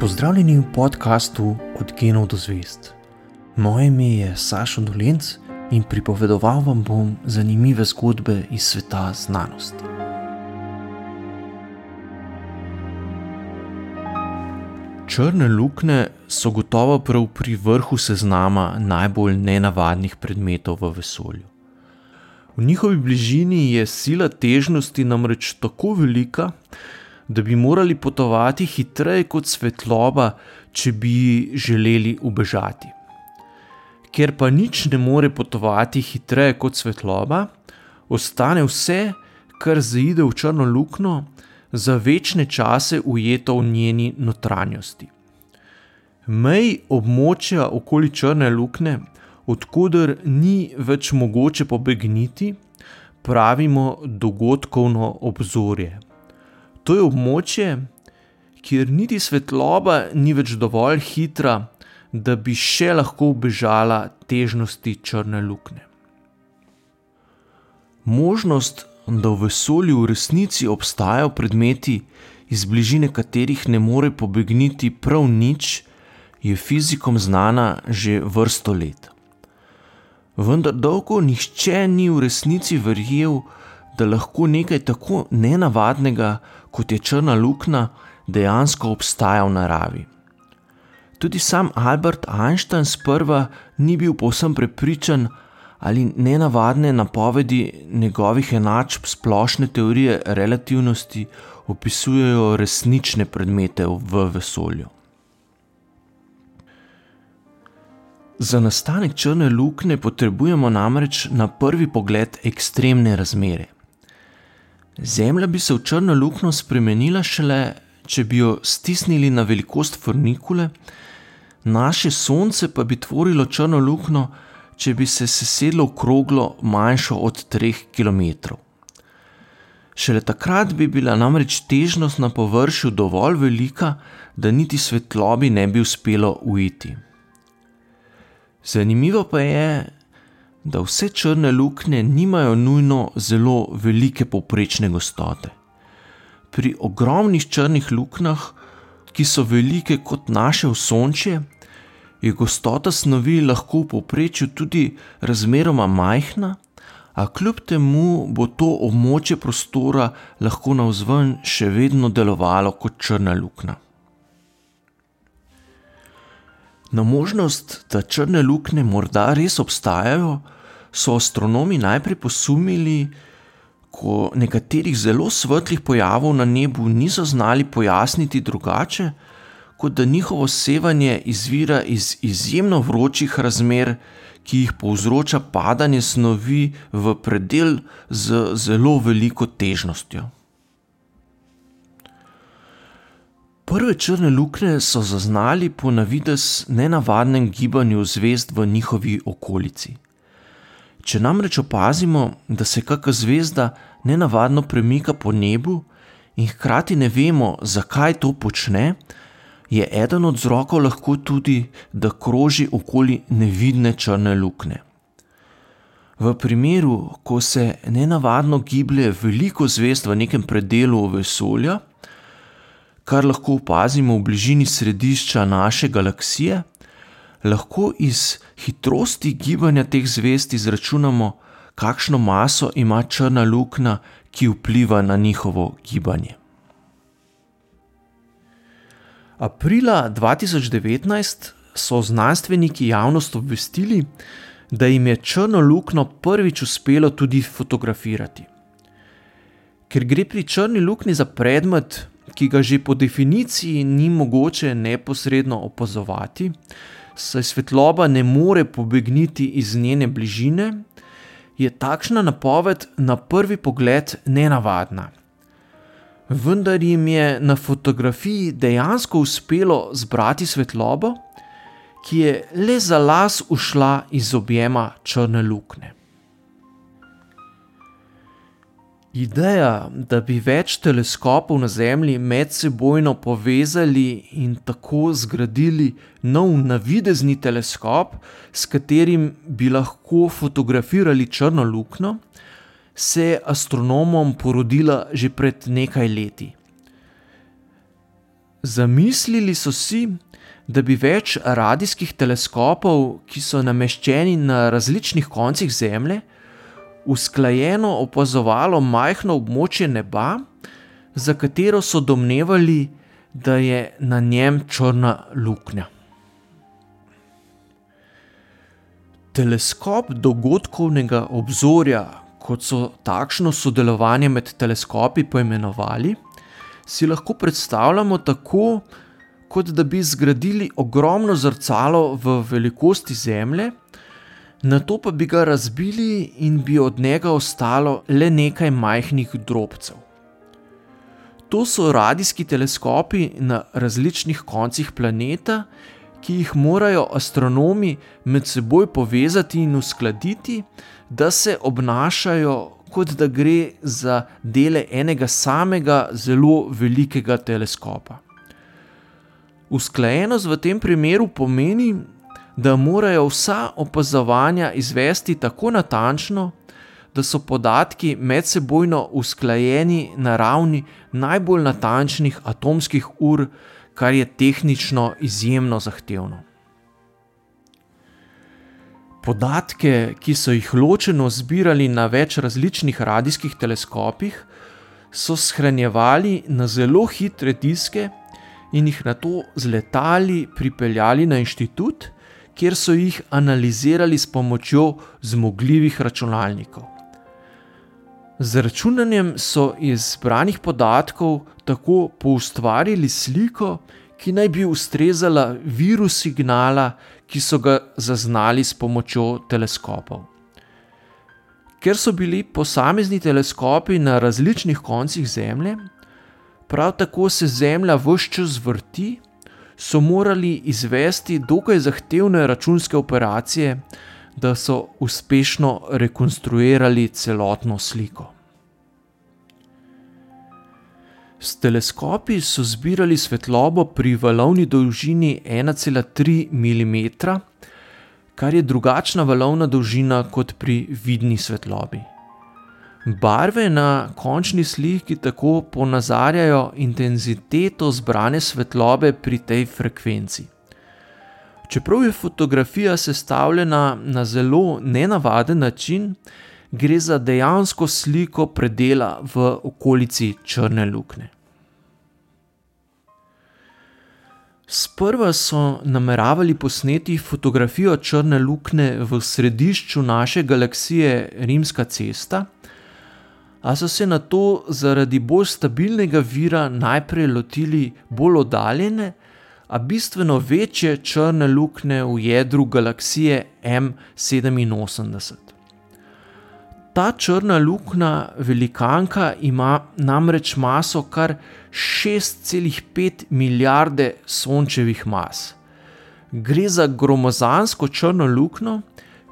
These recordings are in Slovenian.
Pozdravljeni v podkastu Od genov do zvest. Moje ime je Sašo Dolenc in pripovedoval vam bom zanimive zgodbe iz sveta znanosti. Črne luknje so gotovo prav pri vrhu seznama najbolj nenavadnih predmetov v vesolju. V njihovi bližini je sila težnosti namreč tako velika, da bi morali potovati hitreje kot svetloba, če bi želeli ubežati. Ker pa nič ne more potovati hitreje kot svetloba, ostane vse, kar zaide v črno luknjo, za večne čase ujeto v njeni notranjosti. Mej območja okoli črne luknje, odkuder ni več mogoče pobegniti, pravimo dogodkovno obzorje. To je območje, kjer niti svetloba ni več dovolj hitra, da bi še lahko bežala težnosti črne luknje. Možnost, da v vesolju v resnici obstajajo predmeti, iz bližine katerih ne more pobegniti prav nič, je fizikom znana že vrsto let. Vendar dolgo nihče ni v resnici verjel, da lahko nekaj tako nenavadnega, kot je črna luknja, dejansko obstaja v naravi. Tudi sam Albert Einstein sprva ni bil povsem prepričan, ali nenavadne napovedi njegovih enačb splošne teorije relativnosti opisujejo resnične predmete v vesolju. Za nastanek črne luknje potrebujemo namreč na prvi pogled ekstremne razmere. Zemlja bi se v črno luknjo spremenila šele, če bi jo stisnili na velikost fornikule, naše Sonce pa bi tvorilo črno luknjo, če bi se sesedlo v kroglo manjšo od 3 km. Šele takrat bi bila namreč težnost na površju dovolj velika, da niti svetlobi ne bi uspelo uiti. Zanimivo pa je, da vse črne luknje nimajo nujno zelo velike povprečne gostote. Pri ogromnih črnih luknjah, ki so velike kot naše osončje, je gostota snovi lahko v povprečju tudi razmeroma majhna, a kljub temu bo to območje prostora lahko navzven še vedno delovalo kot črna luknja. Na možnost, da črne luknje morda res obstajajo, so astronomi najprej posumili, ko nekaterih zelo svetlih pojavov na nebu niso znali pojasniti drugače, kot da njihovo sevanje izvira iz izjemno vročih razmer, ki jih povzroča padanje snovi v predel z zelo veliko težnostjo. Prve črne luknje so zaznali po navidez nenavadnem gibanju zvezd v njihovi okolici. Če namreč opazimo, da se kakšna zvezda nenavadno premika po nebu in hkrati ne vemo, zakaj to počne, je eden od vzrokov lahko tudi, da kroži okoli nevidne črne luknje. V primeru, ko se nenavadno giblje veliko zvezd v nekem predelu vesolja, kar lahko opazimo v bližini središča naše galaksije, lahko iz hitrosti gibanja teh zvezd izračunamo, kakšno maso ima črna luknja, ki vpliva na njihovo gibanje. Aprila 2019 so znanstveniki javnost obvestili, da jim je črno luknjo prvič uspelo tudi fotografirati. Ker gre pri črni luknji za predmet, ki ga že po definiciji ni mogoče neposredno opazovati, saj svetloba ne more pobegniti iz njene bližine, je takšna napoved na prvi pogled nenavadna. Vendar jim je na fotografiji dejansko uspelo zbrati svetlobo, ki je le za las ušla iz objema črne luknje. Ideja, da bi več teleskopov na Zemlji medsebojno povezali in tako zgradili nov navidezni teleskop, s katerim bi lahko fotografirali črno luknjo, se je astronomom porodila že pred nekaj leti. Zamislili so si, da bi več radijskih teleskopov, ki so nameščeni na različnih koncih Zemlje, usklajeno opazovalo majhno območje neba, za katero so domnevali, da je na njem črna luknja. Teleskop dogodkovnega obzorja, kot so takšno sodelovanje med teleskopi poimenovali, si lahko predstavljamo tako, kot da bi zgradili ogromno zrcalo v velikosti Zemlje, na to pa bi ga razbili in bi od njega ostalo le nekaj majhnih drobcev. To so radijski teleskopi na različnih koncih planeta, ki jih morajo astronomi med seboj povezati in uskladiti, da se obnašajo, kot da gre za dele enega samega zelo velikega teleskopa. Usklajenost v tem primeru pomeni, da morajo vsa opazovanja izvesti tako natančno, da so podatki medsebojno usklajeni na ravni najbolj natančnih atomskih ur, kar je tehnično izjemno zahtevno. Podatke, ki so jih ločeno zbirali na več različnih radijskih teleskopih, so shranjevali na zelo hitre diske in jih na to z letali pripeljali na inštitut, kjer so jih analizirali s pomočjo zmogljivih računalnikov. Z računanjem so iz zbranih podatkov tako poustvarili sliko, ki naj bi ustrezala viru signala, ki so ga zaznali s pomočjo teleskopov. Ker so bili posamezni teleskopi na različnih koncih Zemlje, prav tako se Zemlja vse čas vrti, so morali izvesti dokaj zahtevne računske operacije, da so uspešno rekonstruirali celotno sliko. S teleskopi so zbirali svetlobo pri valovni dolžini 1,3 mm, kar je drugačna valovna dolžina kot pri vidni svetlobi. Barve na končni sliki tako ponazarjajo intenziteto zbrane svetlobe pri tej frekvenci. Čeprav je fotografija sestavljena na zelo nenavaden način, gre za dejansko sliko predela v okolici črne luknje. Sprva so nameravali posneti fotografijo črne luknje v središču naše galaksije Rimska cesta, a so se na to zaradi bolj stabilnega vira najprej lotili bolj oddaljene, a bistveno večje črne luknje v jedru galaksije M87. Ta črna luknja, velikanka, ima namreč maso kar 6,5 milijarde sončevih mas. Gre za gromozansko črno luknjo,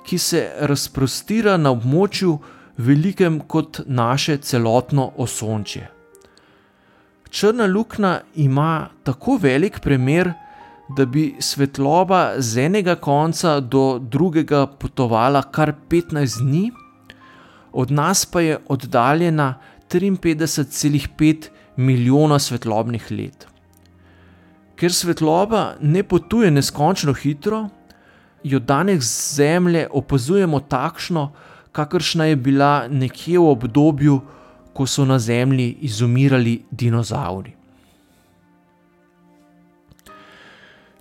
ki se razprostira na območju velikem kot naše celotno osončje. Črna luknja ima tako velik premer, da bi svetloba z enega konca do drugega potovala kar 15 dni, od nas pa je oddaljena 53,5 milijona svetlobnih let. Ker svetloba ne potuje neskončno hitro, jo danes z Zemlje opazujemo takšno, kakršna je bila nekje v obdobju, ko so na Zemlji izumirali dinozauri.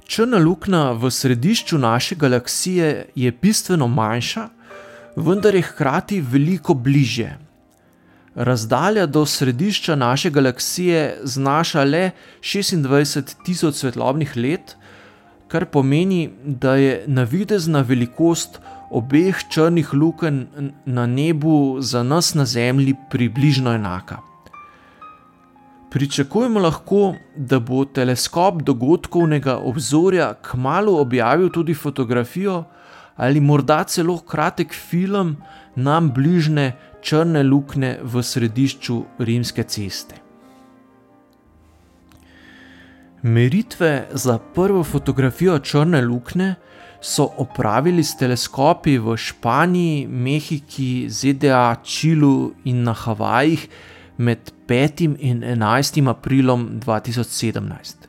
Črna luknja v središču naše galaksije je bistveno manjša, vendar je hkrati veliko bliže. Razdalja do središča naše galaksije znaša le 26 tisoč svetlobnih let, kar pomeni, da je navidezna velikost obeh črnih lukenj na nebu za nas na Zemlji približno enaka. Pričakujemo lahko, da bo teleskop dogodkovnega obzorja kmalo objavil tudi fotografijo ali morda celo kratek film nam bližne črne luknje v središču rimske ceste. Meritve za prvo fotografijo črne luknje so opravili s teleskopi v Španiji, Mehiki, ZDA, Čilu in na Havajih med 5. in 11. aprilom 2017.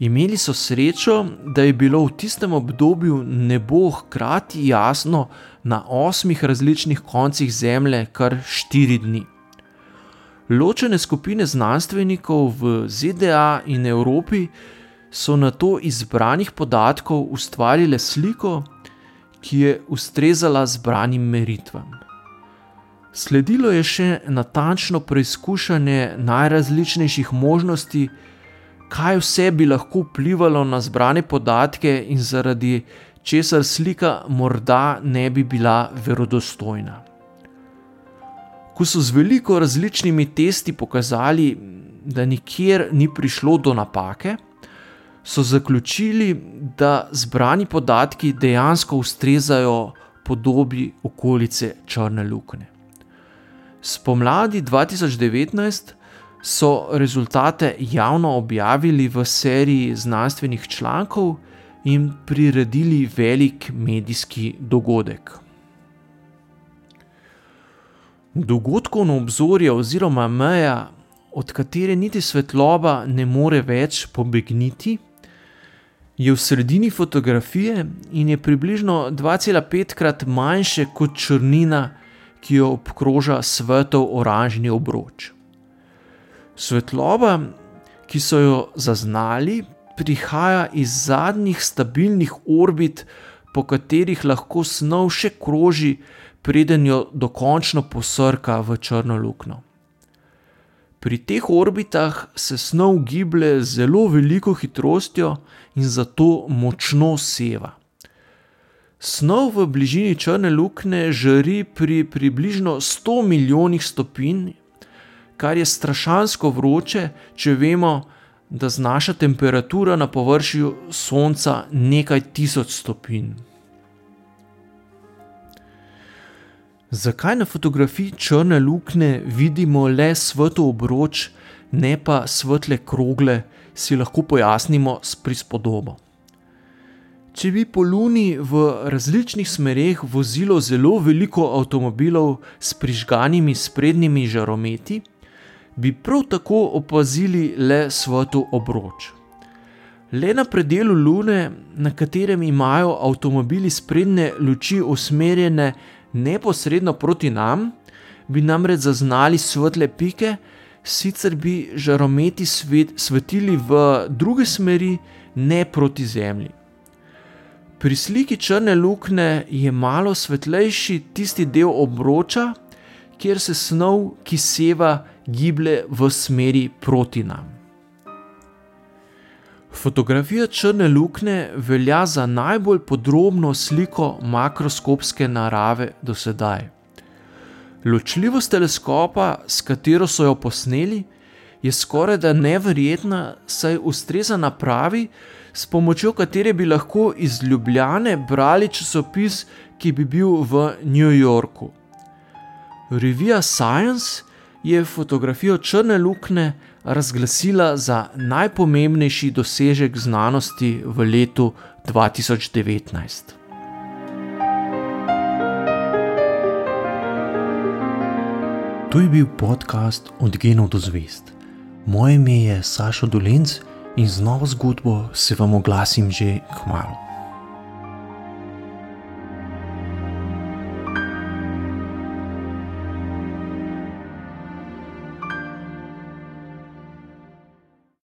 Imeli so srečo, da je bilo v tistem obdobju nebo hkrati jasno na osmih različnih koncih Zemlje kar štiri dni. Ločene skupine znanstvenikov v ZDA in Evropi so na to izbranih podatkov ustvarile sliko, ki je ustrezala zbranim meritvam. Sledilo je še natančno preizkušanje najrazličnejših možnosti, kaj vse bi lahko vplivalo na zbrane podatke in zaradi česar slika morda ne bi bila verodostojna. Ko so z veliko različnimi testi pokazali, da nikjer ni prišlo do napake, so zaključili, da zbrani podatki dejansko ustrezajo podobi okolice Črne luknje. Spomladi 2019 so rezultate javno objavili v seriji znanstvenih člankov in priredili velik medijski dogodek. Dogodkovno obzorje oziroma meja, od katere niti svetloba ne more več pobegniti, je v sredini fotografije in je približno 2,5 krat manjše kot črnina, ki jo obkroža svetov oranžni obroč. Svetloba, ki so jo zaznali, prihaja iz zadnjih stabilnih orbit, po katerih lahko snov še kroži, preden jo dokončno posrka v črno luknjo. Pri teh orbitah se snov giblje z zelo veliko hitrostjo in zato močno seva. Snov v bližini črne luknje žari pri približno 100 milijonih stopinj, kar je strašansko vroče, če vemo, da znaša temperatura na površju Sonca nekaj tisoč stopinj. Zakaj na fotografiji črne luknje vidimo le svetlo obroč, ne pa svetle krogle, si lahko pojasnimo s prispodobo. Če bi po Luni v različnih smereh vozilo zelo veliko avtomobilov s prižganimi sprednjimi žarometi, bi prav tako opazili le svetlo obroč. Le na predelu Lune, na katerem imajo avtomobili sprednje luči usmerjene neposredno proti nam, bi namreč zaznali svetle pike, sicer bi žarometi svet, svetili v druge smeri, ne proti Zemlji. Pri sliki črne luknje je malo svetlejši tisti del obroča, kjer se snov, ki seva, giblje v smeri proti nam. Fotografija črne luknje velja za najbolj podrobno sliko makroskopske narave do sedaj. Ločljivost teleskopa, s katero so jo posneli, je skoraj da neverjetna, saj ustreza napravi, s pomočjo katere bi lahko iz Ljubljane brali časopis, ki bi bil v New Yorku. Revija Science je fotografijo črne luknje razglasila za najpomembnejši dosežek znanosti v letu 2019. To je bil podcast Od genov do zvest. Moje ime je Saša Dolenc in z novo zgodbo se vam oglasim že k malu.